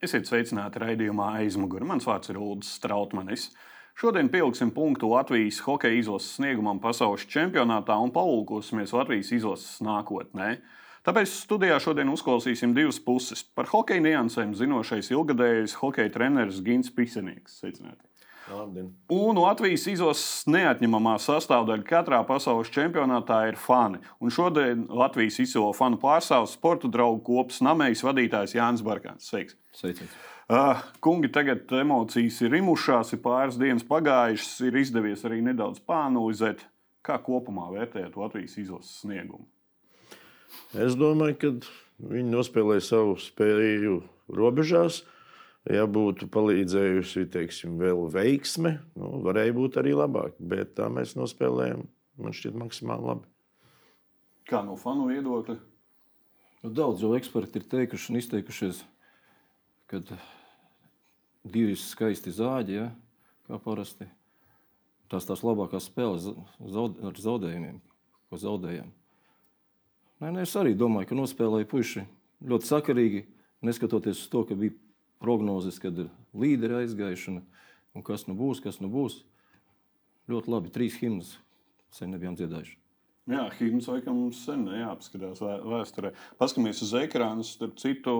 Esiet sveicināti raidījumā aizmugurē. Mans vārds ir Ulrichs Strautmanis. Šodien pieliksim punktu Latvijas hokeja izlases sniegumam pasaules čempionātā un palūkosimies Latvijas izlases nākotnē. Tāpēc studijā šodien uzklausīsim divas puses. Par hokeja niansēm zinošais ilgadējais hokeja treneris Gins Pisenieks. Sveicināti! Labdien. Un Latvijas izlases neatņemamā sastāvdaļa katrā pasaules čempionātā ir fani. Un šodien Latvijas izsilo fanu pārstāvs, sporta draugu kopas namējas vadītājs Jānis Barkāns. Sveiks! Sveiciens. Uh, kungi, tagad emocijas ir imušās, ir pāris dienas pagājušas, ir izdevies arī nedaudz pānalizēt. Kā kopumā vērtējat Latvijas izlases sniegumu? Es domāju, ka viņi nospēlēja savu spēju robežās. Ja būtu palīdzējusi teiksim, vēl veiksme, nu, varēja būt arī labāk. Bet tā mēs nospēlējām, man šķiet, maksimāli labi. Kā no fanu viedokļa? Nu, daudz jau eksperti ir teikuši un izteikušies, ka divi skaisti zāģi, ja, kā parasti. Tās tās labākās spēles zaud, ar zaudējumiem, ko zaudējām. Nē, nē, es arī domāju, ka nospēlēja puiši ļoti sakarīgi, neskatoties uz to, ka bija prognozes, kad ir līderi aizgājuši, un kas nu būs, kas nu būs. Ļoti labi, trīs himnas sen nebijām dziedājuši. Jā, himnas laikam sen jāapskatās vēsturē. Paskatāmies uz ekrānu, starp citu,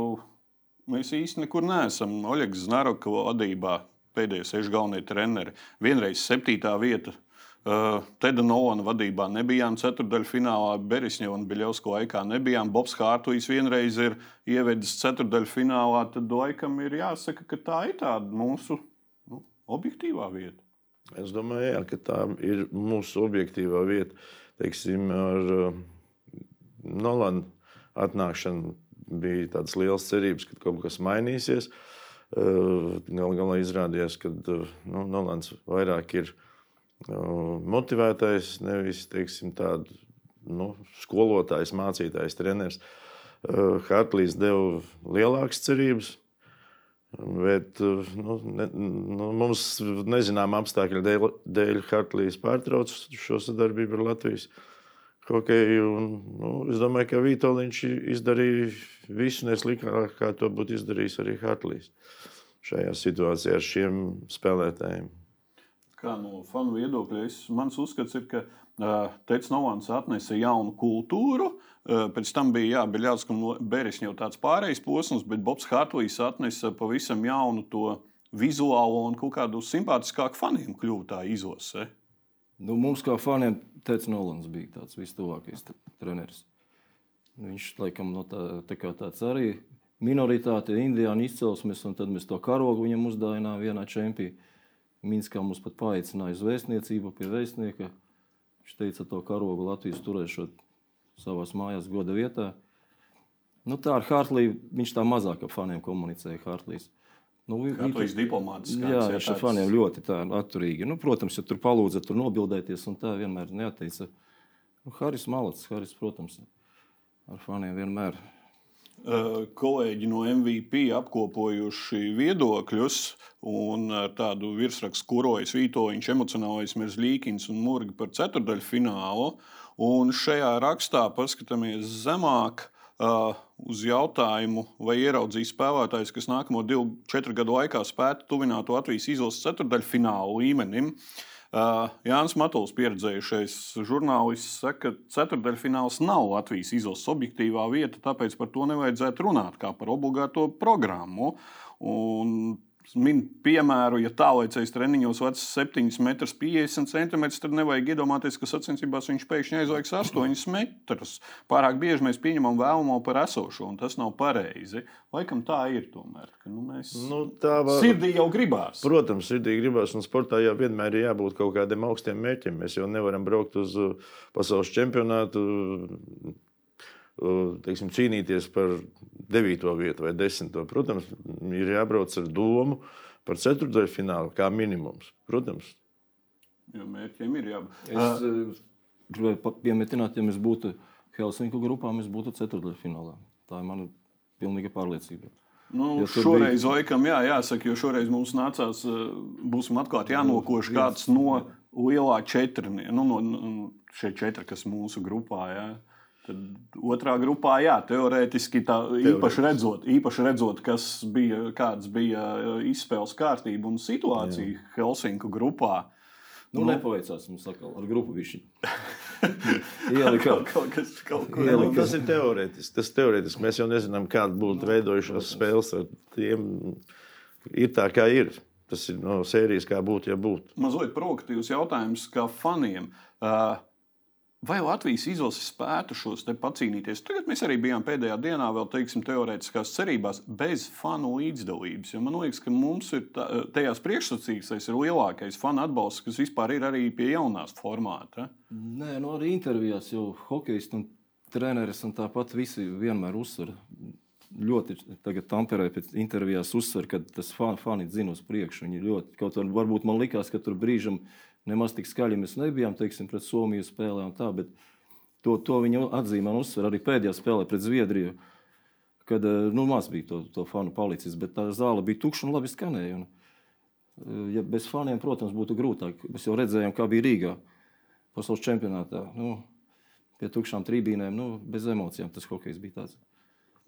mēs īsti nekur neesam. Oļegs Znaroka vadībā pēdējie seši galvenie treneri. Vienreiz septītā vieta Uh, Teda Nolana vadībā nebijām ceturdaļfinālā, Berisņeva un Biļovska laikā nebijām. Bobs Hārtuīs vienreiz ir ievedis ceturdaļfinālā, tad laikam ir jāsaka, ka tā ir tāda mūsu nu, objektīvā vieta. Es domāju, jā, ka tā ir mūsu objektīvā vieta. Teiksim, ar uh, Nolanu atnākšanu bija tādas liels cerības, ka kaut kas mainīsies. Uh, Galu galā izrādījās, ka uh, nu, Nolans vairāk ir ielikās motivētais, nevis teiksim, tādu, nu, skolotājs, mācītājs, treneris. Hartlīs deva lielākas cerības, bet nu, ne, nu, mums nezinām apstākļu dēļ, dēļ Hartlīs pārtrauc šo sadarbību ar Latvijas hokeju. Un, nu, es domāju, ka Vitoļņš izdarīja visu neslikāk, kā to būtu izdarījis arī Hartlīs šajā situācijā ar šiem spēlētājiem kā no fanu viedokļa, es, mans uzskats ir, ka uh, Teicis Novans atnesa jaunu kultūru. Uh, pēc tam bija jābeļās, ka Beris jau tāds pārējais posms, bet Bobs Hartlīs atnesa pavisam jaunu to vizuālo un kaut kādu simpātiskāku faniem kļuvu tā izlase. Nu, mums kā faniem Teicis Novans bija tāds vistuvākais treneris. Viņš laikam no tā, tā kā tāds arī minoritāte, indiāņu izcelsmes, un tad mēs to karogu viņam uzdāvinājām vienā čempionā. Minskā mums pat paaicināja uz vēstniecību pie vēstnieka. Viņš teica, to karogu Latvijas turēšot savā mājās, goda vietā. Nu, tā ar Hartliju viņš tā mazāk ar faniem komunicēja. Hartlīs. Nu, Hartlīs diplomāts. Jā, viņš ar faniem ļoti atturīgi. Nu, protams, ja tur palūdza tur nobildēties, un tā vienmēr neateica. Nu, Haris Malacis, Haris, protams, ar faniem vienmēr kolēģi no MVP apkopojuši viedokļus un ar tādu virsrakstu kurojas Vītoņš, emocionālais Merzlīkins un Murgi par ceturdaļu finālu. Un šajā rakstā paskatāmies zemāk uh, uz jautājumu, vai ieraudzīs spēlētājs, kas nākamo divu, četru gadu laikā spētu tuvināt Latvijas izlases ceturdaļu finālu līmenim. Uh, Uh, Jānis Matuls, pieredzējušais žurnālists, saka, ka ceturdaļfināls nav Latvijas izlases objektīvā vieta, tāpēc par to nevajadzētu runāt kā par obligāto programmu. Un Min piemēru, ja tālākais treniņos vecs 7,50 cm, tad nevajag iedomāties, ka sacensībās viņš pēkšņi aizveiks 8 metrus. Pārāk bieži mēs pieņemam vēlamo par esošo, un tas nav pareizi. Laikam tā ir tomēr. Ka, nu, mēs... nu, tā var... Sirdī jau gribās. Protams, sirdī gribās, un sportā jau vienmēr ir jābūt kaut kādiem augstiem mērķiem. Mēs jau nevaram braukt uz uh, pasaules čempionātu teiksim, cīnīties par 9. vietu vai 10. Protams, ir jābrauc ar domu par ceturtdaļu finālu kā minimums. Protams. Jo mērķiem ir jābūt. Es uh, gribēju piemetināt, ja mēs būtu Helsinku grupā, mēs būtu ceturtdaļu finālā. Tā ir mana pilnīga pārliecība. Nu, ja šoreiz bija... laikam jā, jāsaka, jo šoreiz mums nācās, būsim atklāti jānokoš kāds no lielā četrnieka, nu, no šie četri, kas mūsu grupā. Jā. Tad otrā grupā, jā, teorētiski tā īpaši redzot, īpaši redzot kas bija, kāds bija izspēles kārtība un situācija jā. Helsinku grupā. Nu, nu, nepaveicās mums atkal ar grupu višķi. Ielika, kaut kas, kaut ko Ielika. Tas ir teorētiski. Tas teorētiski. Mēs jau nezinām, kāda būtu veidojušās spēles ar tiem. Ir tā, kā ir. Tas ir no sērijas, kā būtu, ja būtu. Mazliet provokatīvs jautājums, kā faniem. Uh, Vai Latvijas izlase spētu šos te pacīnīties? Tagad mēs arī bijām pēdējā dienā, vēl teiksim, teorētiskās cerībās, bez fanu līdzdalības. Jo man liekas, ka mums ir tā, tajās priekšsacīkstēs ir lielākais fanu atbalsts, kas vispār ir arī pie jaunās formāta. Nē, no nu arī intervijās jau hokejisti un treneris un tāpat visi vienmēr uzsver. Ļoti tagad Tamperē pēc intervijās uzsver, ka tas fani dzina uz priekšu. Viņi ļoti, kaut varbūt man likās, ka tur brīžam ir nemaz tik skaļi mēs nebijām teiksim, pret Somiju spēlē. Tā, to, to viņi atzīmē un uzsver arī pēdējā spēlē pret Zviedriju. Kad eh, nu, maz bija to, to fanu palicis, bet tā zāle bija tukša un labi skanēja. Un, eh, ja bez faniem, protams, būtu grūtāk. Mēs jau redzējām, kā bija Rīgā pasaules čempionātā. Nu, pie tukšām trībīnēm, nu, bez emocijām tas hokejs bija tāds.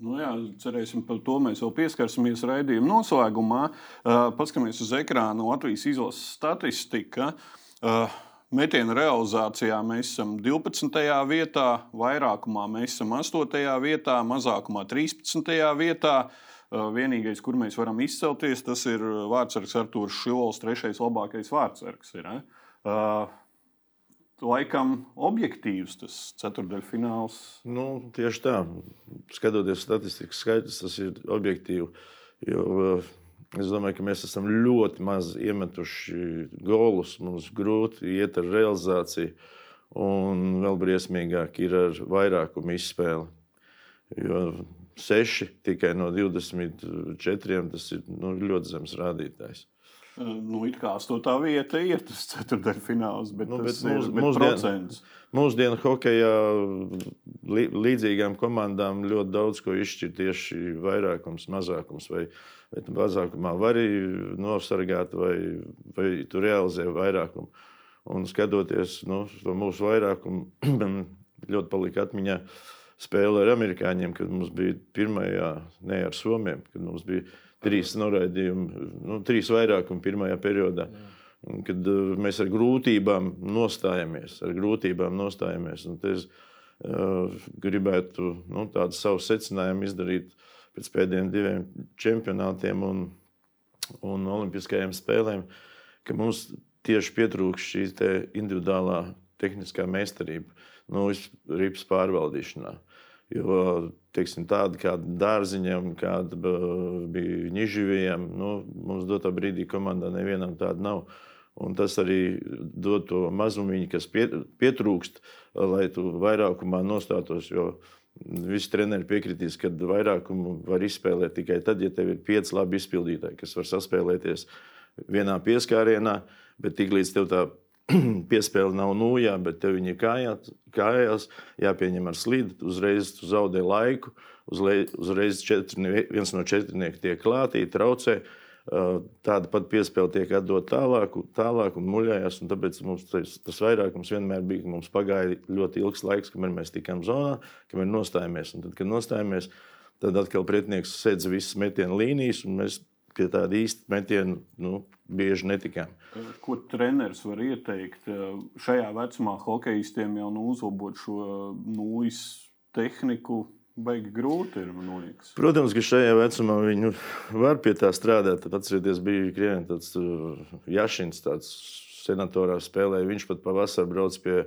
Nu jā, cerēsim, par to mēs vēl pieskarsimies raidījuma noslēgumā. Uh, paskatāmies uz ekrāna Latvijas izlases statistika. Uh, metienu realizācijā mēs esam 12. vietā, vairākumā mēs esam 8. vietā, mazākumā 13. vietā. Uh, vienīgais, kur mēs varam izcelties, tas ir vārdsargs Arthurs Šilols, trešais labākais vārdsargs. Ir, uh, laikam objektīvs tas ceturdaļfināls. Nu, tieši tā. Skatoties statistikas skaitļus, tas ir objektīvi. Jo, uh, Es domāju, ka mēs esam ļoti maz iemetuši golus. Mums grūti iet ar realizāciju, un vēl briesmīgāk ir ar vairākumu izspēli. Jo seši tikai no 24 tas ir nu, ļoti zems rādītājs. Nu, it kā astotā vieta ir tas ceturdaļfināls, bet, nu, bet tas mūs, ir bet mūsdien, procents. Mūsdienu hokeja līdzīgām komandām ļoti daudz ko izšķir tieši vairākums, mazākums. Vai, vai mazākumā var arī nosargāt, vai, vai tu realizē vairākumu. Un skatoties nu, to mūsu vairākumu, ļoti palika atmiņā spēle ar amerikāņiem, kad mums bija pirmajā, ne ar somiem, kad mums bija trīs noraidījumi, nu, trīs vairākumi pirmajā periodā. Jā. Kad uh, mēs ar grūtībām nostājamies, ar grūtībām nostājamies. Es uh, gribētu nu, tādu savu secinājumu izdarīt pēc pēdējiem diviem čempionātiem un, un olimpiskajām spēlēm, ka mums tieši pietrūkst šī te individuālā tehniskā meistarība, nu, rips pārvaldīšanā. Jo teiksim, tāda kā dārziņam, kāda bija Niživijam, nu, mums dotā brīdī komandā nevienam tāda nav. Un tas arī dod to mazumiņu, kas pietrūkst, lai tu vairākumā nostātos. Jo visi treneri piekritīs, ka vairākumu var izspēlēt tikai tad, ja tev ir pieci labi izpildītāji, kas var saspēlēties vienā pieskārienā, bet tiklīdz tev tā piespēle nav nūjā, bet tev viņa kājās, kājās jāpieņem ar slīdu. Uzreiz tu zaudē laiku, uzreiz, četri, viens no četrniekiem tiek klātī, traucē. Tāda pat piespēle tiek atdota tālāk, tālāk un muļājās. Un tāpēc mums tas, tas vairākums vienmēr bija, ka mums pagāja ļoti ilgs laiks, kamēr mēs tikām zonā, kamēr nostājāmies. Un tad, kad nostājāmies, tad atkal pretinieks sēdz visas metienu līnijas, un mēs pie tāda īsta metiena nu, bieži netikām. Ko treneris var ieteikt šajā vecumā hokeistiem jau nu, uzlabot šo nūjas tehniku? Baigi grūti ir, liekas. Protams, ka šajā vecumā viņi var pie tā strādāt. Atcerieties, bija Krievijā tāds Jašins, tāds senatorā spēlēja. Viņš pat pavasarī brauc pie,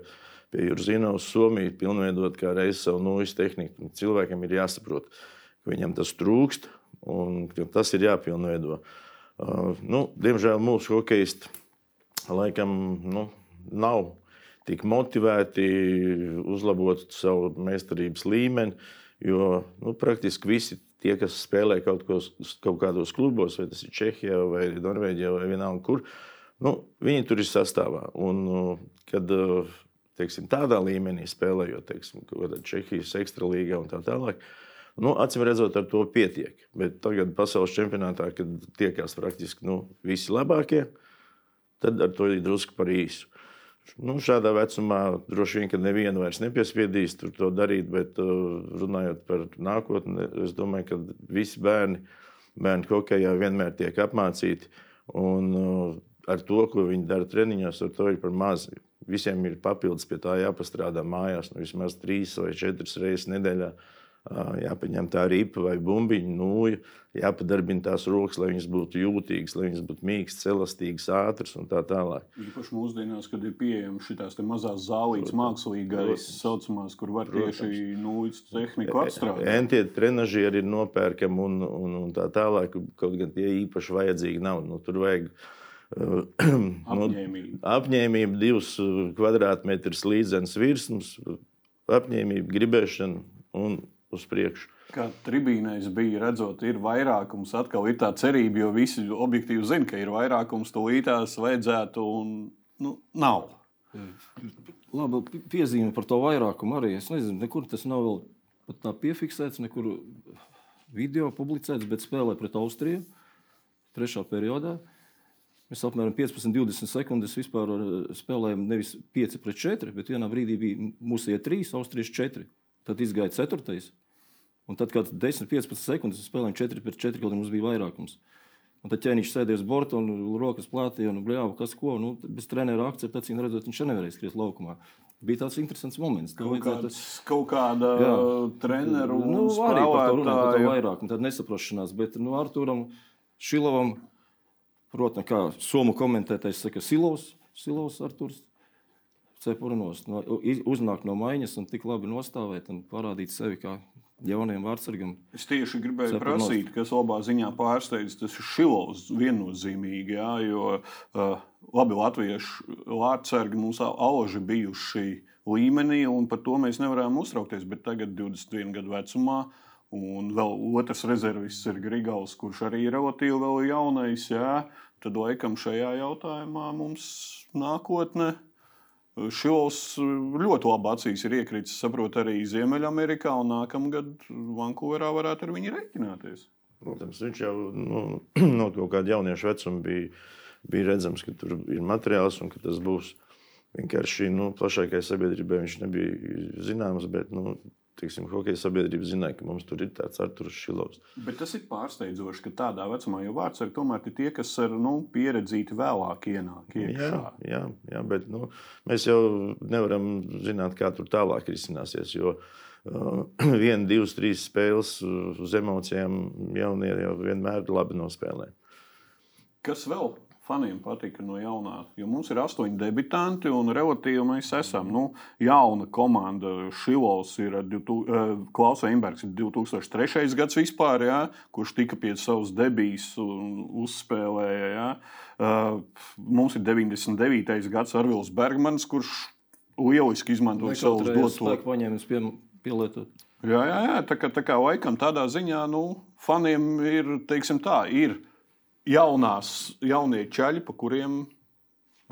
pie Jurzina uz Somiju, pilnveidot kā reizi savu nūjas tehniku. Cilvēkam ir jāsaprot, ka viņam tas trūkst un tas ir jāpilnveido. Uh, Uh, nu, diemžēl mūsu hokeisti laikam nu, nav tik motivēti uzlabot savu meistarības līmeni, jo nu, praktiski visi tie, kas spēlē kaut, kos, kaut kādos klubos, vai tas ir Čehijā, vai Norvēģijā, vai vienalga kur, nu, viņi tur ir sastāvā. Un, kad teiksim, tādā līmenī spēlējot, teiksim, Čehijas ekstralīgā un tā tālāk, Nu, Acīm redzot, ar to pietiek. Bet tagad pasaules čempionātā, kad tiekās praktiski nu, visi labākie, tad ar to ir drusku par īsu. Nu, šādā vecumā droši vien, ka nevienu vairs nepiespiedīs to darīt, bet uh, runājot par nākotni, es domāju, ka visi bērni, bērni hokeja vienmēr tiek apmācīti. Un, uh, ar to, ko viņi dara treniņos, ar to ir par maz. Visiem ir papildus pie tā jāpastrādā mājās, nu, vismaz trīs vai četras reizes nedēļā. Jāpaņem tā ripa vai bumbiņa, nūja, jāpadarbina tās rokas, lai viņas būtu jūtīgas, lai viņas būtu mīkstas, elastīgas, ātras un tā tālāk. Īpaši mūsdienās, kad ir pieejamas šīs mazās zālītes, mākslīgās, saucamās, kur var Protams. tieši nūjas tehniku atstrādāt. Entie trenažieri ir nopērkami un, un, un tā tālāk, kaut gan tie īpaši vajadzīgi nav. Nu, tur vajag apņēmība. nu, apņēmība, divus kvadrātmetrus līdzenas virsmas, apņēmība, gribēšana un uz priekšu. Kā tribīnēs bija redzot, ir vairākums, atkal ir tā cerība, jo visi objektīvi zina, ka ir vairākums, to ītās vajadzētu un nu, nav. Labi, piezīme par to vairākumu arī. Es nezinu, nekur tas nav vēl tā piefiksēts, nekur video publicēts, bet spēlē pret Austriju trešā periodā. Mēs apmēram 15, 20 sekundes vispār spēlējām nevis 5 pret 4, bet vienā brīdī bija mūsu iet 3, Austrijas 4. Tad izgāja 4. Un tad, kad 10, 15 sekundes spēlējām 4 pret 4, kad mums bija vairākums. Un tad ķēniņš sēdēja uz borta un rokas plātīja un bļāva, kas ko. Nu, bez treneru akceptācijas, redzot, viņš nevarēja skriet laukumā. Bija tāds interesants moments. Kaut, kāds, kaut kāda jā. treneru nu, arī par to runāt, par to vairāk. Un tad nesaprašanās. Bet nu, Arturam Šilovam, protams, kā somu komentētājs saka, Silovs, Silovs Arturs cepurinos, no, uznākt no maiņas un tik labi nostāvēt un parādīt sevi kā jauniem vārdsargam. Es tieši gribēju cepurinos. prasīt, kas labā ziņā pārsteidz, tas ir Šilovs viennozīmīgi, jā, jo uh, labi latviešu vārdsargi mums auži bijuši līmenī, un par to mēs nevarējām uztraukties, bet tagad 21 gadu vecumā. Un vēl otrs rezervists ir Grigals, kurš arī ir relatīvi jaunais. Jā. Tad laikam šajā jautājumā mums nākotnē Šilovs eh, ļoti labi acīs ir iekritis, saprot, arī Ziemeļamerikā, un nākamgad Vankūverā varētu ar viņu rēķināties. Protams, viņš jau nu, no kaut kāda jaunieša vecuma bija, bija redzams, ka tur ir materiāls un ka tas būs vienkārši nu, plašākai sabiedrībai. Viņš nebija zināms, bet nu, teiksim, hokeja sabiedrība zināja, ka mums tur ir tāds Arthurs Šilovs. Bet tas ir pārsteidzoši, ka tādā vecumā jau tomēr ir tie, kas ar nu, pieredzīti vēlāk ienāk. Iekšā. Jā, jā, jā, bet nu, mēs jau nevaram zināt, kā tur tālāk risināsies. Jo, Uh, viena, divas, trīs spēles uz emocijām jaunie jau vienmēr labi nospēlē. Kas vēl faniem patika no jaunā. Jo mums ir astoņi debitanti, un relatīvi mēs esam nu, jauna komanda. Šilovs ir uh, Klausa Imbergs, 2003. gads vispār, jā, kurš tika pie savas debijas un uzspēlēja. Jā. Uh, mums ir 99. gads Arvils Bergmans, kurš lieliski izmantoja savus dotos. Pielietot. Jā, jā, jā, tā kā, tā kā laikam tādā ziņā, nu, faniem ir, teiksim tā, ir jaunās, jaunie ceļi, pa kuriem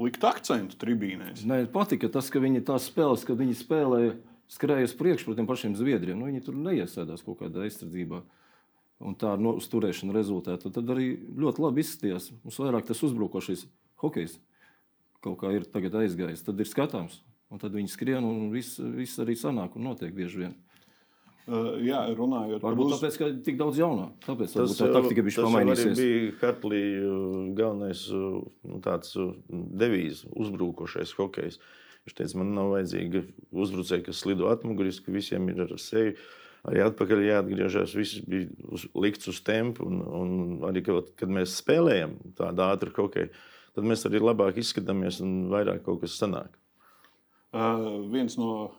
likt akcentu tribīnēs. Nē, patika tas, ka viņi tās spēles, kad viņi spēlēja, skrēja uz priekšu pret tiem pašiem zviedriem. Nu, viņi tur neiesēdās kaut kādā aizsardzībā. Un tā no, uzturēšana rezultātā tad arī ļoti labi izskatījās. Mums vairāk tas uzbrukošais hokejs kaut kā ir aizgājis. Tad ir skatāms, un tad viņi skrien, un viss, viss arī sanāk un notiek bieži vien. Uh, jā, runājot par to, tāpēc, ka tik daudz jaunā. Tāpēc tas tā taktika bija pamainījusies. Tas bija Hartlija galvenais nu, tāds devīzes, uzbrukošais hokejs. Viņš teica, man nav vajadzīga uzbrucēja, kas slido atmuguriski, visiem ir ar sevi. Arī atpakaļ jāatgriežas. Viss bija uz, likts uz tempu. Un, un arī, kad, kad mēs spēlējam tādu ātru hokeju, tad mēs arī labāk izskatāmies un vairāk kaut kas sanāk. Uh, viens no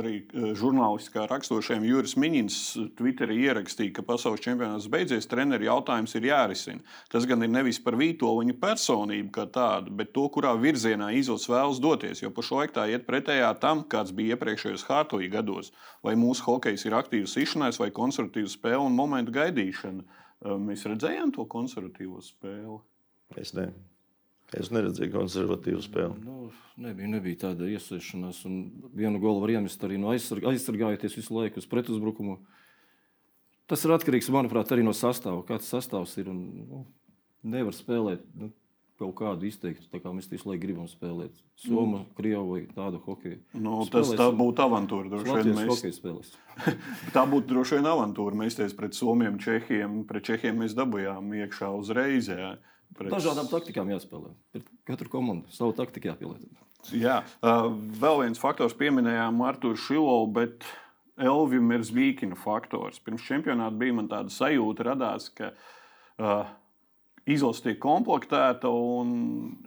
arī eh, žurnālistiskā raksturošajam Juris Miņins Twitterī ierakstīja, ka pasaules čempionāts beidzies, treneru jautājums ir jārisina. Tas gan ir nevis par Vītoliņu personību kā tādu, bet to, kurā virzienā izvēles vēlas doties. Jo pašlaik tā iet pretējā tam, kāds bija iepriekšējos Hārtoja gados. Vai mūsu hokejs ir aktīvs išanās vai konservatīvs spēle un momentu gaidīšana. Eh, mēs redzējām to konservatīvo spēli. Es nezinu. Es neredzēju konservatīvu spēli. Nu, nebija, nebija tāda iesaistīšanās. Vienu golu var iemest arī no aizsarg aizsargājoties visu laiku uz pretuzbrukumu. Tas ir atkarīgs, manuprāt, arī no sastāvā. Kāds sastāvs ir un nu, nevar spēlēt. Nu, kaut kādu izteiktu, tā kā mēs visu laiku gribam spēlēt. Somu, Krievu vai tādu hokeju. Nu, tas tā būtu avantūra. Tā būtu droši vien avantūra. Mēs tieši pret Somiem, Čehiem, pret Čehiem mēs dabūjām iekšā uzreiz. Jā. Pret... Dažādām taktikām jāspēlē. Pret katru komandu savu taktiku jāpielieto. Jā, uh, vēl viens faktors pieminējām Arthuru Šilovu, bet Elvija Merzvīkina faktors. Pirms čempionāta bija man tāda sajūta, radās, ka uh, izlase tiek komplektēta un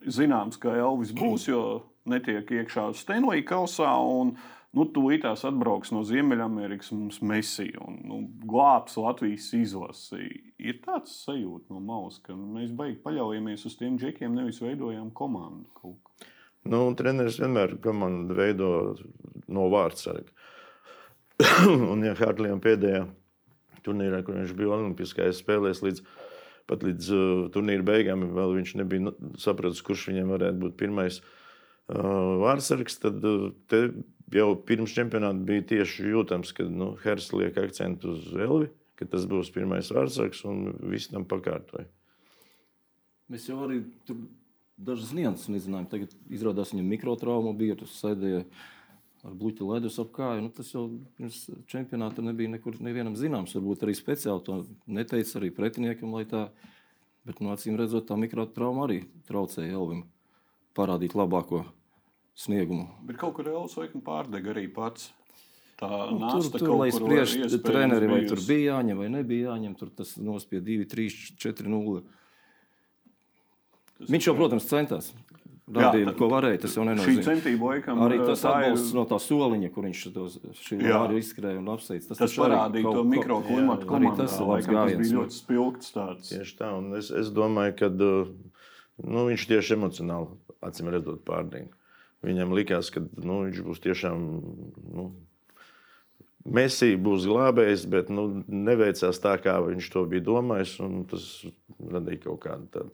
zināms, ka Elvis būs, jo netiek iekšā Stanley kausā. Un, Nu, Tūlītās atbrauks no Ziemeļamerikas mums Messi un nu, glābs Latvijas izlasi. Ir tāds sajūta no malas, ka mēs beigās paļaujamies uz tiem džekiem, nevis veidojam komandu. kaut. Nu, treneris vienmēr komandu veido no vārdsarga. un, ja Hartlijam pēdējā turnīrā, kur viņš bija Olimpiskajās spēlēs, līdz, pat līdz uh, turnīra beigām, vēl viņš nebija nu, sapratis, kurš viņam varētu būt pirmais uh, vārdsargs, tad uh, jau pirms čempionāta bija tieši jūtams, ka nu, Hers liek akcentu uz Elvi, ka tas būs pirmais vārdsargs un viss tam pakārtoja. Mēs jau arī tur dažas nianses nezinājām. Tagad izrādās, viņam mikrotrauma bija, tas sēdēja ar bluķu ledus ap kāju. Nu, tas jau pirms čempionāta nebija nekur nevienam zināms. Varbūt arī speciāli to neteica arī pretiniekam, lai tā. Bet, nu, acīm redzot, tā mikrotrauma arī traucēja Elvim parādīt labāko sniegumu. Bet kaut kur Elvis Vaikam pārdega arī pats. Tā Nu, tur, nāsta tur, kaut lai spriež iespējams treneri, vai tur bija jāņem vai nebija jāņem, tur tas nospiež 2, 3, 4, 0. Viņš jau, protams, centās. Radīja, tad- ko varēja, tas jau Šī nenozīmē. centība laikam Arī tas tā ir- atbalsts no tā soliņa, kur viņš to Jā. arī izskrēja un apsveic. Tas arī parādīja kaut to ko- mikroklimatu Jā, komandā. Arī tas laikam, tas bija ļoti spilgts tāds. Tieši tā, un es, es domāju, ka nu, viņš tieši emocionāli acīm redzot pārdzīvo. Viņam likās, ka nu, viņš būs tiešām. Nu, Messi būs glābējs, bet nu, neveicās tā, kā viņš to bija domājis. Tas radīja kaut kādu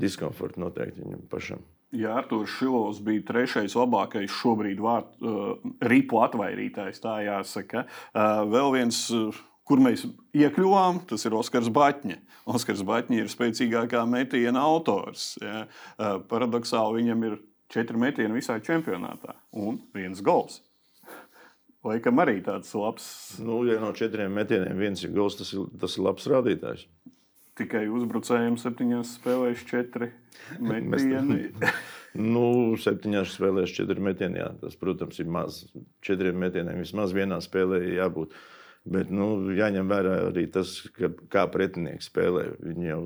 diskomfortu noteikti viņam pašam. Jā, Arthurs Šilovs bija trešais labākais šobrīd vārtu uh, ripu atvairītājs, tā jāsaka. Uh, vēl viens, uh, kur mēs iekļuvām, tas ir Oskars Batņa. Oskars Batņa ir spēcīgākā metiena autors. Ja? Uh, paradoxāli viņam ir četri metieni visā čempionātā un viens gols. Laikam arī tāds labs, Nu, ja no četriem metieniem viens ir gals, tas ir, tas ir labs rādītājs. tikai uzbrucējiem septiņās spēlēs četri metieni. Nu, septiņās spēlēs četri metieni. Jā, tas, protams, ir maz. Četriem metieniem vismaz vienā spēlē jābūt. Bet nu, jāņem vērā arī tas, ka, kā pretinieks spēlē. Viņi jau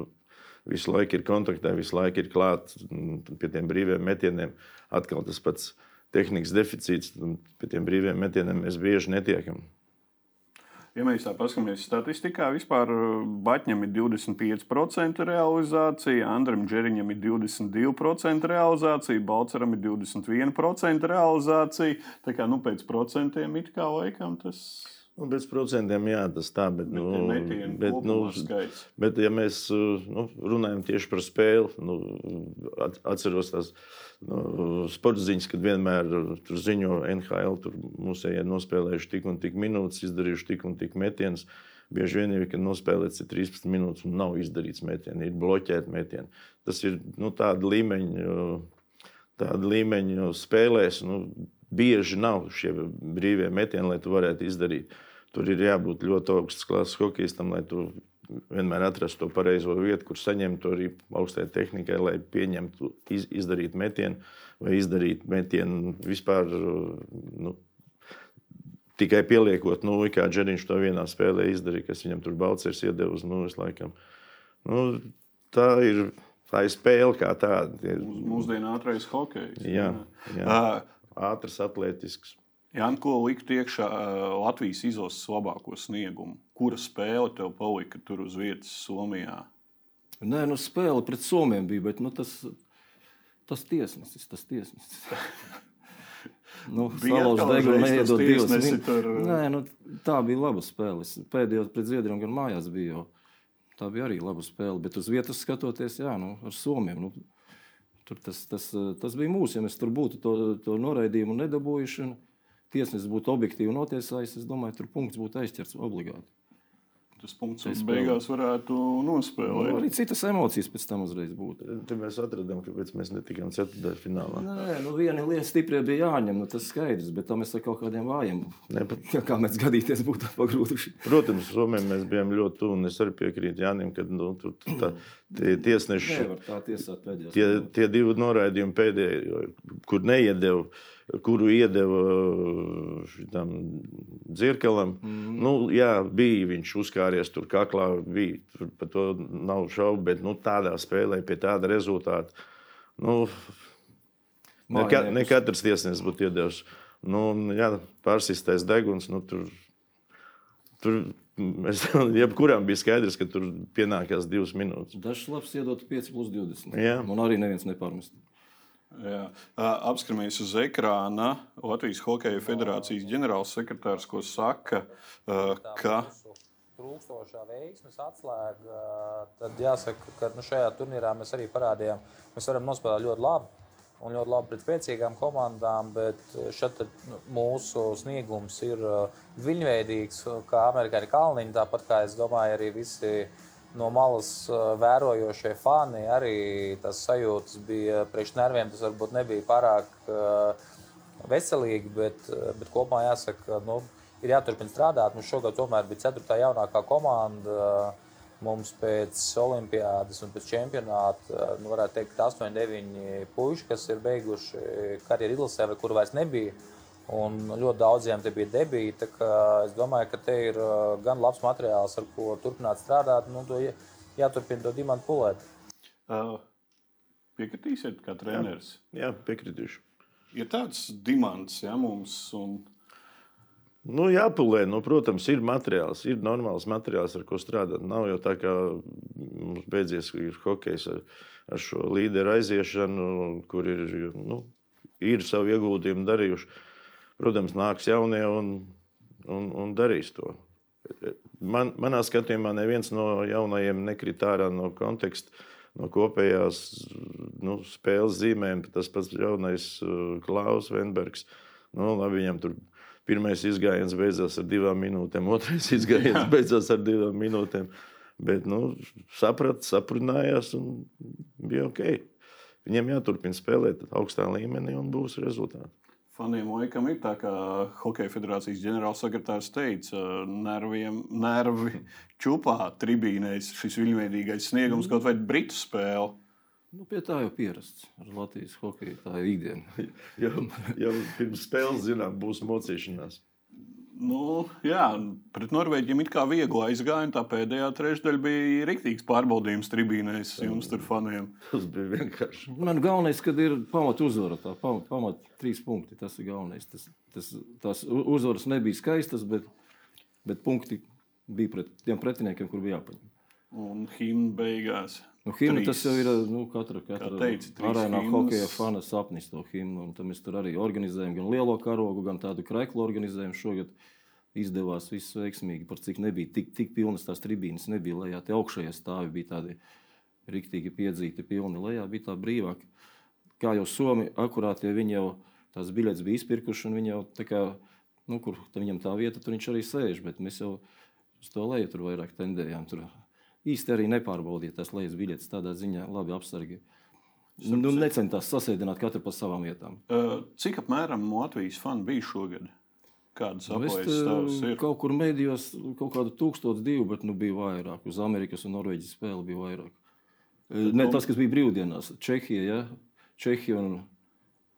visu laiku ir kontaktā, visu laiku ir klāts pie tiem brīviem metieniem. Atkal tas pats tehnikas deficīts, pie tiem brīviem metieniem mēs bieži netiekam. Ja mēs tā paskatāmies statistikā, vispār uh, Batņam ir 25% realizācija, Andram Džeriņam ir 22% realizācija, Balceram ir 21% realizācija. Tā kā nu, pēc procentiem it kā laikam tas Nu, bez procentiem jā, tas tā, bet, ir nu, metienu bet, nu, skaits. Bet, ja mēs uh, nu, runājam tieši par spēli, nu, at- atceros tās nu, sporta ziņas, kad vienmēr uh, tur ziņo NHL, tur mūsējie nospēlējuši tik un tik minūtes, izdarījuši tik un tik metienus. Bieži vien kad nospēlēts ir 13 minūtes un nav izdarīts metiens, ir bloķēti metieni. Tas ir nu, tāda līmeņa, uh, tāda līmeņa spēlēs. Nu, bieži nav šie brīvie metieni, lai tu varētu izdarīt. Tur ir jābūt ļoti augstas klases hokeistam, lai tu vienmēr atrastu to pareizo vietu, kur saņemt to arī augstajai tehnikai, lai pieņemtu, iz, izdarītu metienu vai izdarītu metienu vispār. Nu, Tikai pieliekot, nu, kā Džeriņš to vienā spēlē izdarīja, kas viņam tur Balčers iedeva uz nulles laikam. Nu, tā ir. Tā ir spēle kā tāda. Mūsdienu ātrais hokejs. Jā, jā. Uh, ātrs, atletisks. Jānis, ko likt iekšā Latvijas izlases labāko sniegumu? Kura spēle tev palika tur uz vietas Somijā? Nē, nu spēle pret Somiem bija, bet nu, tas, tas tiesnesis, tas tiesnesis. Nu, atkal degunu neiedod divas. tur. Nē, nu, tā bija laba spēle. Es Pēdējo pret Zviedriem gan mājās bija. Jau. Tā bija arī laba spēle. Bet uz vietas skatoties, jā, nu, ar Somiem. Nu, tur tas, tas, tas bija mūsu. Ja mēs tur būtu to, to noraidījumu nedabūjuši, tiesnesis būtu objektīvi notiesājis, es domāju, tur punkts būtu aizķerts obligāti. Tas punkts uz beigās varētu nospēlēt. Nu, arī citas emocijas pēc tam uzreiz būtu. Tad mēs atradām, kāpēc mēs netikām ceturtajā finālā. Nē, nu viena lieta stiprie bija jāņem, nu tas skaidrs, bet tam mēs ar kaut kādiem vājiem. Ne, pat, Kā mēs gadīties būtu pagrūtuši. protams, Somijam mēs bijām ļoti tuvu, un es arī piekrītu Jānim, ka nu, tur tā, tie tiesneši, Nevar tā tiesāt pēdējās. tie, tie divi noraidījumi pēdējie, kur neiedeva, kuru iedeva šitam dzirkalam, mm. nu, jā, bija viņš uzkāries tur kaklā, bija, tur par to nav šaubu, bet nu, tādā spēlē pie tāda rezultāta, nu, ne, ka, ne katrs tiesnesis būtu iedevis. Nu, jā, pārsistais deguns, nu, tur, tur mēs, jebkuram bija skaidrs, ka tur pienākās divas minūtes. Dažs labs iedot 5 plus 20. Jā. Un arī neviens nepārmest. Jā. Apskatāmies uz ekrāna Latvijas Hokeja Federācijas ģenerālsekretārs, ko saka, ka trūkstošā veiksmes atslēga, tad jāsaka, ka nu, šajā turnīrā mēs arī parādījām, mēs varam nospēlēt ļoti labi un ļoti labi pret spēcīgām komandām, bet šeit nu, mūsu sniegums ir viļņveidīgs, kā amerikāņu kalniņi, tāpat kā es domāju, arī visi no malas vērojošie fani. Arī tas sajūtas bija priekš nerviem, tas varbūt nebija pārāk veselīgi, bet, bet kopumā jāsaka, nu, ir jāturpina strādāt. Mums šogad tomēr bija ceturtā jaunākā komanda. Mums pēc olimpiādas un pēc čempionāta, nu, varētu teikt, 8, 9 puiši, kas ir beiguši karjeru izlasē, vai kur vairs nebija. Un ļoti daudziem te bija debīti. Es domāju, ka te ir gan labs materiāls, ar ko turpināt strādāt. Nu, to jāturpina to dimantu pulēt. Uh, piekritīsiet, kā treneris? Jā, jā piekritīšu. Ir tāds dimants ja, mums. Un... Nu, jāpulē, nu, protams, ir materiāls, ir normāls materiāls, ar ko strādāt. Nav jau tā, kā mums beidzies hokejs ar, ar šo līderu aiziešanu, kur ir, nu, ir savu ieguldījumu darījuši. Protams, nāks jaunie un, un, un darīs to. Man, manā skatījumā neviens no jaunajiem nekrit ārā no konteksta, no kopējās nu, spēles zīmēm. Tas pats jaunais uh, Klaus Venbergs. Nu, labi, viņam tur pirmais izgājiens beidzās ar divām minūtēm, otrais izgājiens beidzās ar divām minūtēm. Bet nu, saprata, saprinājās un bija ok. Viņiem jāturpina spēlēt augstā līmenī un būs rezultāti. Faniem laikam ir tā, kā Hokeja federācijas ģenerālsekretārs teica, nerviem, nervi čupā tribīnēs šis viļņveidīgais sniegums, kaut vai britu spēle. Nu, pie tā jau pierasts ar Latvijas hokeju. Tā ir ikdiena. jau, jau pirms spēles zinām, būs mocīšanās. Nu, jā, pret Norvēģiem it kā viegli aizgāja. Tā pēdējā trešdaļa bija rīktīgs pārbaudījums tribīnēs jums tur faniem. Tas bija vienkārši. Man galvenais, kad ir pamat uzvara, tā pamat, pamat trīs punkti. Tas ir galvenais. Tas, tas, tās uzvaras nebija skaistas, bet, bet punkti bija pret tiem pretiniekiem, kur bija jāpaņem. Un himna beigās. Nu, himna, tas jau ir nu, katra, katra teici, trīs arēnā himnas. hokeja fana sapnis to himnu. un Mēs tur arī organizējam gan lielo karogu, gan tādu kraiklu organizējumu. Šogad izdevās viss veiksmīgi, par cik nebija tik, tik pilnas tās tribīnes. Nebija lejā, tie augšējie stāvi bija tādi riktīgi piedzīti, pilni. Lejā bija tā brīvāk. Kā jau Somi, akurāt, ja viņi jau tās biļetes bija izpirkuši, un viņi jau tā kā, nu, kur viņam tā vieta, tur viņš arī sēž, bet mēs jau uz to leju tur vairāk tendējām. Tur īsti arī nepārbaudiet tās lejas biļetes, tādā ziņā labi apsargi. Nu, nu, necentās sasēdināt katru pa savām vietām. Cik apmēram Latvijas fani bija šogad? Kādas Nu, es, aplēses ir? kaut kur mēdījos kaut kādu tūkstošu divu, bet nu, bija vairāk. Uz Amerikas un Norvēģijas spēli bija vairāk. Eh, Ne tas, kas bija brīvdienās. Čehija, ja? Čehija un,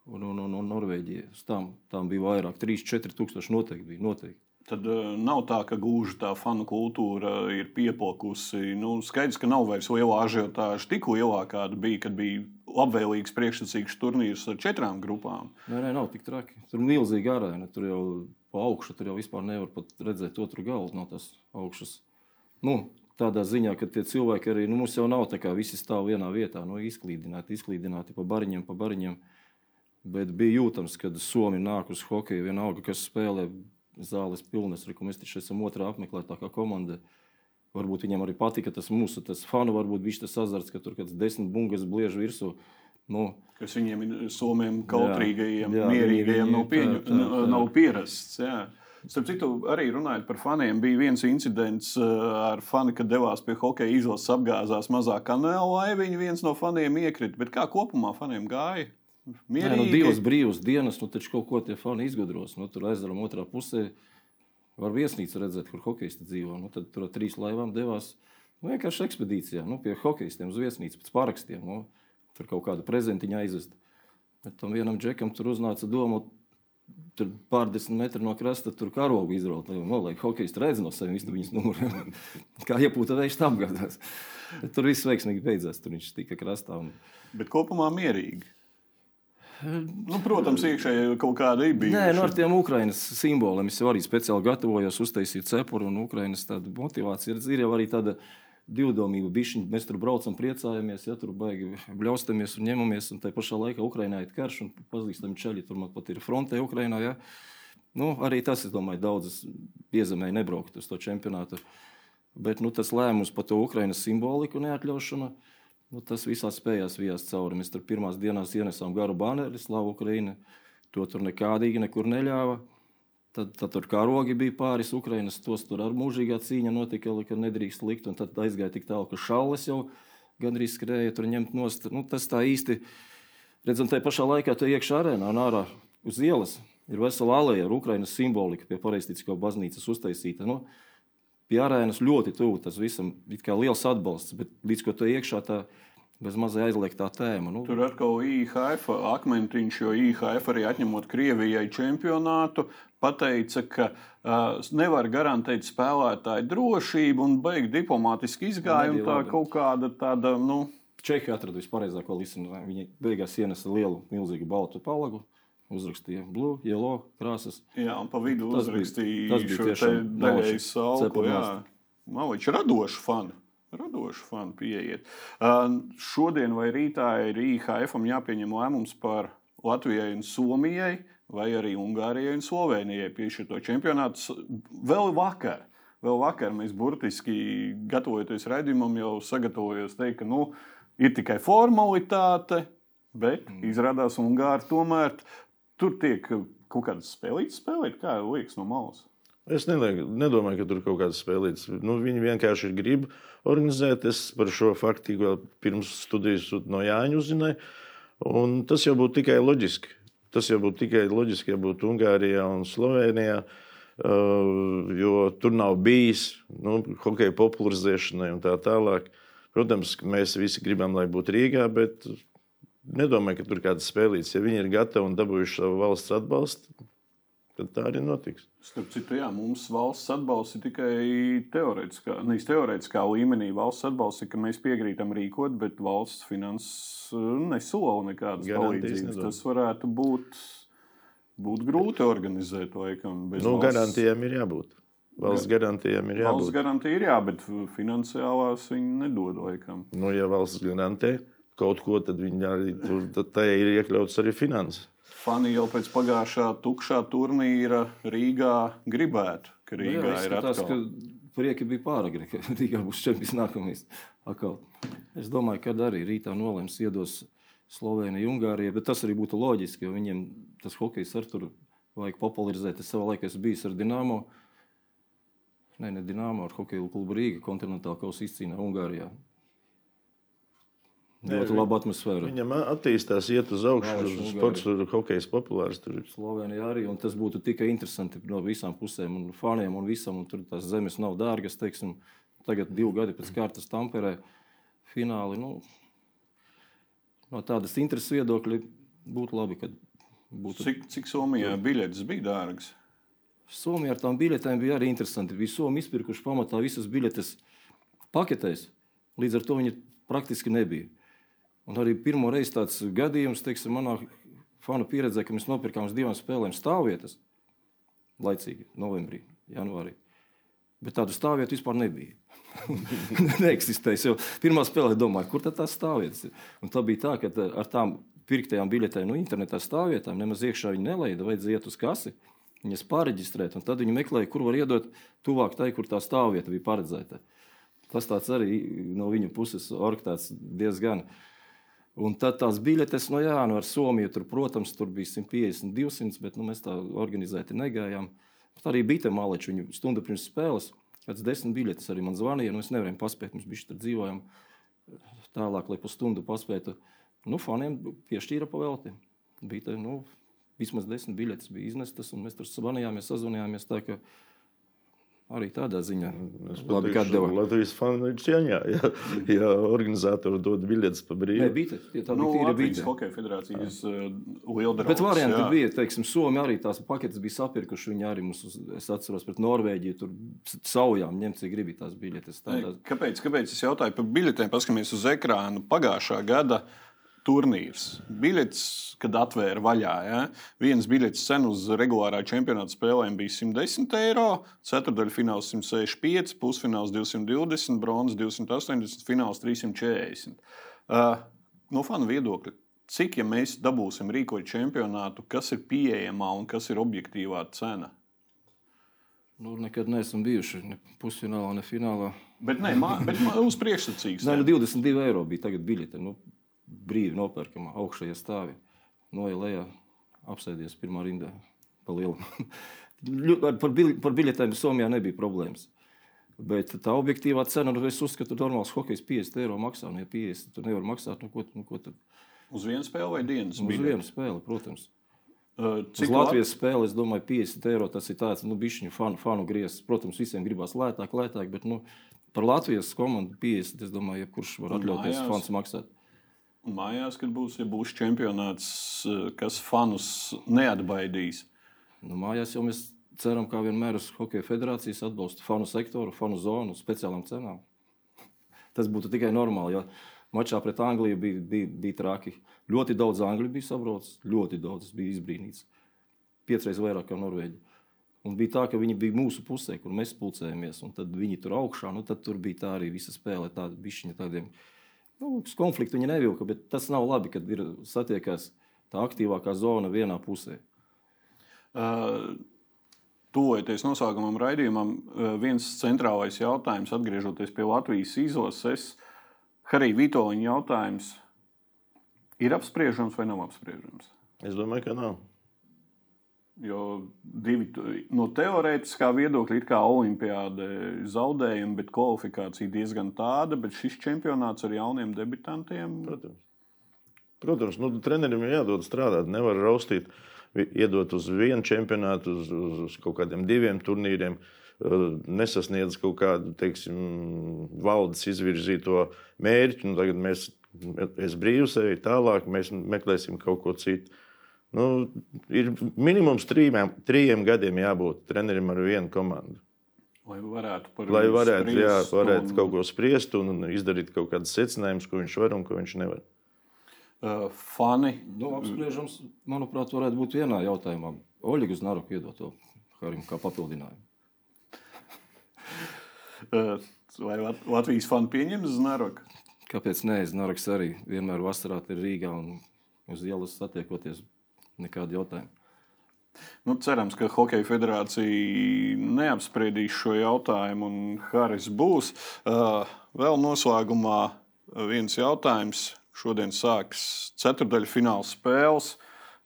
un, un, un, un Norvēģija. Tām, tām bija vairāk. 3-4 tūkstoši noteikti bija. Noteikti. Tad uh, nav tā, ka gluži tā fanu kultūra ir piepalkusi. Nu, skaidrs, ka nav vairs liela ažiotāža. Tikko lielā kāda bija, kad bija labvēlīgs, priekšsacīgs turnīrs ar četrām grupām. Nē, nē, nav tik traki. Tur ir milzīgi arēna. Tur jau pa augšu, tur jau vispār nevar redzēt otru galu no tās augšas. Nu, tādā ziņā, ka tie cilvēki arī, nu, mums jau nav tā kā visi stāv vienā vietā, nu, izklīdināti, izklīdināti pa bariņiem, pa bariņiem. Bet bija jūtams, kad Somija nāk uz hokeju, vienalga, kas spēlē zāles pilnas, arī mēs taču esam otrā apmeklētākā komanda. Varbūt viņam arī patika tas mūsu tas fanu, varbūt viņš tas azarts, ka tur kāds desmit bungas bliež virsū. Nu, Kas viņiem ir somiem kautrīgajiem, jā, mierīgajiem, viņi- nav, viņi- pieņu, tā, tā, tā. nav pierasts. Jā. Starp citu, arī runājot par faniem, bija viens incidents ar fani, kad devās pie hokeja izlases, apgāzās mazā kanāla laiviņa. Viens no faniem iekrita. Bet kā kopumā faniem gāja? Mierīgi. Nē, nu, divas brīvas dienas, nu taču kaut ko tie fani izgudros. Nu, tur aizaram otrā pusē var viesnīcu redzēt, kur hokeisti dzīvo. Nu, tad tur ar trīs laivām devās nu, vienkārši ekspedīcijā nu, pie hokeistiem uz viesnīcu pēc parakstiem. Nu, tur kaut kādu prezentiņu aizvest. Bet tam vienam džekam tur uznāca doma, tur pārdesmit metru no krasta, tur karogu izraut. Nu, lai hokejs redz no saviem viņas numuriem, kā iepūta vējš apgādās. Tur viss veiksmīgi beidzās, tur viņš tika krastā. Un... Bet kopumā mierīgi. Nu, protams, iekšēji kaut kāda bija. Nē, nu, ar tiem Ukraiņas simboliem es arī speciāli gatavojos uztaisīt cepuru un Ukraiņas motivāciju. Ir jau arī tāda divdomība. Bišķiņ, mēs tur braucam, priecājamies, ja tur baigi bļaustamies un ņemamies. Un tā pašā laikā Ukraiņā ir karš un pazīstami ceļi. Tur man pat ir frontē Ukraiņā. Ja? Nu, arī tas, es domāju, daudzas piezemēji nebraukt uz to čempionātu. Bet nu, tas lēmums par to Ukraiņas simboliku neatļaušanu. Nu, tas visā spējās vijās cauri. Mēs tur pirmās dienās ienesām garu baneri, slavu Ukraiņu. To tur nekādīgi nekur neļāva. Tad, tad tur karogi bija pāris Ukraiņas, tos tur ar mūžīgā cīņa notika, ka nedrīkst likt. Tad aizgāja tik tālu, ka šalles jau gandrīz skrēja tur ņemt nost. Nu, tas tā īsti, redzam, tajā pašā laikā te iekšā arēnā un ārā uz ielas ir vesela aleja ar Ukraiņas simbolika pie pareizticīgo baznīcas uztaisīta. Nu, pie arēnas ļoti tuvu. Tas visam ir liels atbalsts, bet līdz ko tu iekšā tā bez mazā aizliegtā tēma. Nu. Tur atkal IHF akmentiņš, jo IHF arī atņemot Krievijai čempionātu, pateica, ka uh, nevar garantēt spēlētāju drošību un beigt diplomātiski izgājumu. Tā kaut kāda tāda. Nu... Čehija atrada vispareizāko līniju. Viņi beigās ienesa lielu, milzīgu baltu palagu uzrakstīja blue, yellow krāsas. Jā, un pa vidu tas uzrakstīja bija, šo daļēju salku. Maliņš radoši fani. Radoši fani pieiet. Uh, šodien vai rītā ir IHF jāpieņem lēmums par Latvijai un Somijai, vai arī Ungārijai un Slovenijai piešķirt to čempionātu. Vēl vakar, vēl vakar mēs burtiski gatavojoties raidījumam, jau sagatavojos teikt, ka nu, ir tikai formalitāte, bet mm. izrādās Ungāri tomēr tur tiek kaut kādas spēlītas spēlēt, kā liekas no malas. Es nelieku, nedomāju, ka tur kaut kādas spēlītas. Nu, viņi vienkārši grib organizēt. Es par šo faktu vēl pirms studijas no Jāņa uzzināju. Tas jau būtu tikai loģiski. Tas jau būtu tikai loģiski, ja būtu Ungārijā un Slovenijā. Uh, jo tur nav bijis nu, hokeja popularizēšanai un tā tālāk. Protams, mēs visi gribam, lai būtu Rīgā, bet nedomāju, ka tur kādas spēlītas. Ja viņi ir gatavi un dabūjuši savu valsts atbalstu, tad tā arī notiks. Starp citu, jā, mums valsts atbalsts ir tikai teorētiskā, nevis teorētiskā līmenī. Valsts atbalsts ir, ka mēs piekrītam rīkot, bet valsts finanses uh, nesola nekādas palīdzības. Tas varētu būt, būt grūti organizēt laikam. Nu, valsts... garantijām ir jābūt. Valsts garantijām ir jābūt. Valsts garantija ir jā, bet finansiālās viņi nedod laikam. Nu, ja valsts garantē, kaut ko, tad viņi arī tur tad ir iekļauts arī finanses. Fani jau pēc pagājušā tukšā turnīra Rīgā gribētu, ka Rīgā nu jā, ir atkal. Ka... Prieki bija pāragri, ka Rīgā būs čempions nākamais. Akal. Es domāju, ka arī rītā nolēms iedos Sloveniju, Ungāriju, bet tas arī būtu loģiski, jo viņiem tas hokejs ar tur vajag popularizēt. Es savā laikā esmu bijis ar Dienāmo. Nē, ne Dienāmo, ar Hokeju klubu Rīga kontinentālā kausa izcīnā Ungārijā. Ļoti laba atmosfēra. Viņam attīstās, iet uz augšu. Sports tur ir hokejs populārs. Tur. Slovenijā arī. Tas būtu tikai interesanti no visām pusēm. Un faniem un visam. Un tur tās zemes nav dārgas. Teiksim, tagad divi gadi pēc kārtas Tamperē fināli. Nu, no tādas intereses viedokļa būtu labi. Būtu... Cik, cik Somijā biļetes bija dārgas? Somijā ar tām biļetēm bija arī interesanti. Bija Somija izpirkuši pamatā visas biļetes paketēs. Līdz ar to viņi praktiski nebija. Un arī pirmo reizi tāds gadījums, teiksim, manā fanu pieredzē, ka mēs nopirkām uz divām spēlēm stāvvietas laicīgi, novembrī, janvārī. Bet tādu stāvvietu vispār nebija. Neeksistēja. Pirmā spēlē domāju, kur tad tās stāvvietas ir. Un tā bija tā, ka ar tām pirktajām biļetēm no internetā stāvvietām nemaz iekšā viņi nelaida, vajadzēja iet uz kasi, viņas pāreģistrēt, un tad viņi meklēja, kur var iedot tuvāk tai, kur tā stāvvieta bija paredzēta. Tas arī no viņa puses orktāts diezgan. Uh, Un tad tās biļetes, nu, jā, nu, ar Somiju, tur, protams, tur bija 150, 200, bet nu, mēs tā organizēti negājām. Tā arī bija tā maleči. Viņa stundu pirms spēles, kāds desmit biļetes arī man zvanīja. Nu, es nevarēju paspēt, mēs bijām tur dzīvojam tālāk, lai pusstundu paspētu. Nu, faniem piešķīra pavelti. Bija tā, nu, vismaz desmit biļetes bija iznestas, un mēs tur zvanījāmies, sazvanījāmies. Tā, ka, Arī tādā ziņā. Es Labi, deva. Latvijas fani ir cieņā. Ja, ja organizatori dod biļetes pa Nē, brīvu. bija tā, tā Nu, Latvijas bīte. Hokeja federācijas uh, liela Bet varianti jā. bija, teiksim, Somija arī tās paketes bija sapirkuši. Viņi arī mums, es atceros, pret Norvēģiju tur saujām ņemt, cik gribi tās biļetes. Tādās. Kāpēc, kāpēc es jautāju par biļetēm? Paskatāmies uz ekrānu. Pagājušā gada turnīrs. Biļetes, kad atvēra vaļā, ja? viens biļetes cena uz regulārā čempionāta spēlēm bija 110 eiro, ceturdaļfināls 165, pusfināls 220, bronzas 280, fināls 340. Uh, no fanu viedokļa, cik ja mēs dabūsim rīkot čempionātu, kas ir pieejamā un kas ir objektīvā cena? Nu, nekad neesam bijuši ne pusfinālā, ne finālā. Bet, nē, mā, bet mā, uz priekšsacīgs. Nē, nu 22 eiro bija tagad biļete. Nu, brīvi nopērkama augšējā stāvā. Noja lejā, apsēdies pirmā rindā. Par, biļ, par biļetēm Somijā nebija problēmas. Bet tā objektīvā cena, nu, es uzskatu, ka normāls hokejs 50 eiro maksā. Nu, ja 50, tu nevari maksāt, nu, ko, nu, ko tad? Uz vienu spēli vai dienas? Uz biļeti? vienu spēli, protams. Uh, Uz Cik Latvijas spēli, es domāju, 50 eiro tas ir tāds, nu, bišķiņu fanu, fanu griezts. Protams, visiem gribās lētāk, lētāk, bet, nu, par Latvijas komandu 50, es domāju, jebkurš var atļauties fans maksāt. Mājās, kad būs, ja būs čempionāts, uh, kas fanus neatbaidīs. Nu, mājās jau mēs ceram, kā vienmēr, uz Hokeja federācijas atbalstu fanu sektoru, fanu zonu, speciālām cenām. Tas būtu tikai normāli. Jo mačā pret Angliju bija, bija, bija traki. Ļoti daudz angļu bija sabraucis, ļoti daudz es biju izbrīnīts. Piecreiz vairāk kā Norvēģi. Un bija tā, ka viņi bija mūsu pusē, kur mēs pulcējamies. Tad viņi tur augšā, nu tad tur bija tā arī visa spēle, tāda bišķiņa tādiem. Nu, konfliktu viņi nevilka, bet tas nav labi, kad ir satiekās tā aktīvākā zona vienā pusē. Uh, Tuvojoties noslēgumam raidījumam, uh, viens centrālais jautājums, atgriežoties pie Latvijas izlases, Harija Vitoņa jautājums, ir apspriežams vai nav apspriežams? Es domāju, ka nav. Jo divi no teorētiskā viedokļa ir kā olimpiāda zaudējumi, bet kvalifikācija diezgan tāda. Bet šis čempionāts ar jauniem debitantiem. Protams, Protams nu, trenerim ir jādod strādāt. Nevar raustīt, iedot uz vienu čempionātu, uz, uz, uz kaut kādiem diviem turnīriem. eh, Nesasniedz kaut kādu teiksim, valdes izvirzīto mērķi. Nu, tagad mēs esam brīvs, ej tālāk, mēs meklēsim kaut ko citu. Nu, ir minimums trījiem, trījiem gadiem jābūt trenerim ar vienu komandu. Lai varētu, par Lai varētu, jā, spriest varētu un- kaut ko spriest un izdarīt kaut kādus secinājumus, ko viņš var un ko viņš nevar. Uh, fani. Nu, apspriežams, manuprāt, varētu būt vienā jautājumā. Oļegas Naroku iedot to Harim kā papildinājumu. Uh, vai Lat- Latvijas fani pieņems Znaroku? Kāpēc nē, Naraks arī vienmēr vasarā ir Rīgā un uz ielas satiekoties. Nekādu jautājumu. Nu, cerams, ka Hokeja federācija neapspriedīs šo jautājumu, un Haris būs. Uh, vēl noslēgumā viens jautājums. Šodien sāksies ceturdaļfināla spēles.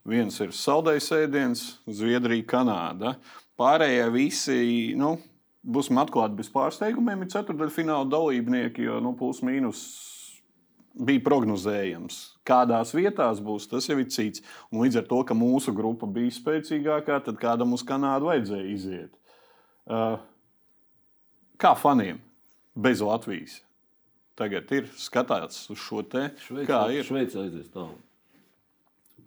Viens ir saldējs ēdiens, Zviedrija, Kanāda. Pārējie visi, nu, būsim atklāti bez pārsteigumiem, ir ceturdaļfināla dalībnieki, jo nu, plus mīnus bija prognozējams. Kādās vietās būs, tas jau ir cits. Un līdz ar to, ka mūsu grupa bija spēcīgākā, tad kādam uz Kanādu vajadzēja iziet. Uh, kā faniem bez Latvijas? Tagad ir skatāts uz šo te. Kā ir? Šveice aizies tālu.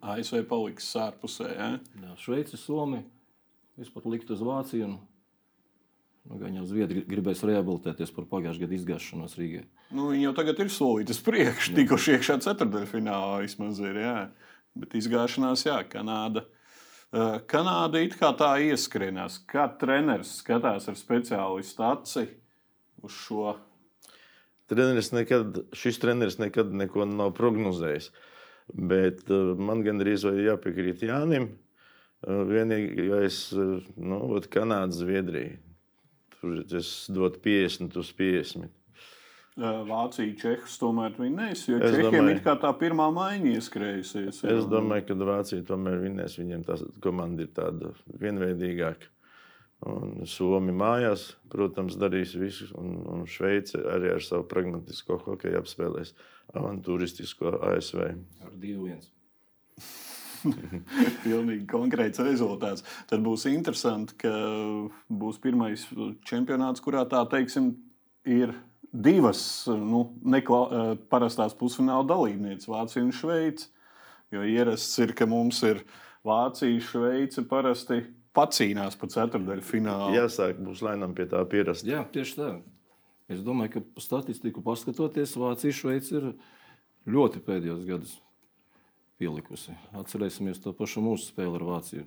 ASV paliks ārpusē. Ja? Jā, Šveice, Somija. Es pat liktu uz Vāciju. Un, nu, gan jau Zviedri gribēs rehabilitēties par pagājušā gada izgāšanos Rīgā. Nu, viņi jau tagad ir solīti uz priekšu, tikuši iekšā ceturdaļfinālā vismaz ir. Jā. Bet izgāšanās, jā, Kanāda. Uh, Kanāda it kā tā ieskrienās. Kā treneris skatās ar speciālistu aci uz šo. Treneris nekad, šis treneris nekad neko nav prognozējis. Bet uh, man gandrīz vai jāpiekrīt Jānim. Uh, Vienīgais, nu, Kanāda, Zviedrija. Tur es dotu 50 uz 50. Uh, Vācija, Čehijas tomēr viņi nes, jo Es Čehiem domāju- ir kā tā pirmā maiņa ieskrējusies. ir, Es un- domāju, ka Vācija tomēr vinnēs. Viņiem tā komanda ir tāda vienveidīgāka. Un Somija mājās, protams, darīs visu, un, un Šveice arī ar savu pragmatisko hokeju apspēlēs avantūristisko ASV. Ar 2-1. Pilnīgi konkrēts rezultāts. Tad būs interesanti, ka būs pirmais čempionāts, kurā tā teiksim, ir divas nu, nekla, parastās pusfināla dalībnieces, Vācija un Šveice. Jo ierasts ir, ka mums ir Vācija, Šveice parasti pacīnās pa ceturdaļu finālu. Jāsāk, būs lēnām pie tā pierast. Jā, tieši tā. Es domāju, ka statistiku paskatoties, Vācija, Šveice ir ļoti pēdējos gados pielikusi. Atcerēsimies to pašu mūsu spēli ar Vāciju,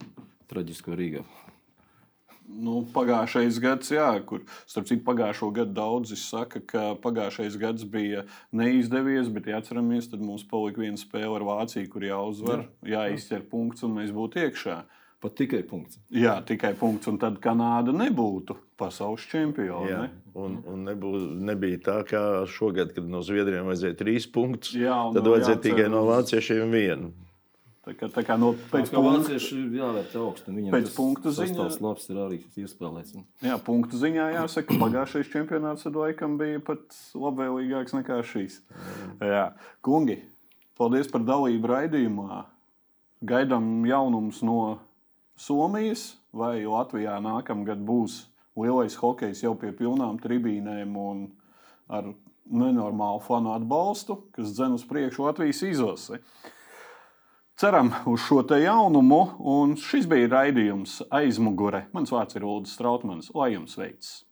traģisko Rīgā. Nu, pagājušais gads, jā, kur starp citu pagājušo gadu daudzi saka, ka pagājušais gads bija neizdevies, bet, ja atceramies, tad mums palika viena spēle ar Vāciju, kur jāuzvar, jā. jāizķer punkts un mēs būtu iekšā. Pat tikai punkts. Jā, tikai punkts, un tad Kanāda nebūtu pasaules čempione. Jā, Ne? un, un nebū, nebija tā, kā šogad, kad no Zviedriem vajadzēja trīs punktus. Jā, tad no vajadzēja jācer tikai no vāciešiem vienu. Tā kā, tā kā no pēc tam vācieši jāvērtē augstu. Viņam Pēc tas punktu ziņā- sastāvs labs ir arī iespēlēts. jā, punktu ziņā jāsaka, ka pagājušais čempionāts tad laikam bija pat labvēlīgāks nekā šīs. Jā. Kungi, paldies par dalību raidījumā. Gaidām jaunumus no Somijas, vai Latvijā nākamgad būs lielais hokejs jau pie pilnām tribīnēm un ar nenormālu fanu atbalstu, kas dzen uz priekšu Latvijas izlasi. Ceram uz šo te jaunumu, un šis bija raidījums aizmugure. Mans vārds ir Ulrichs Strautmans. Lai jums veicas!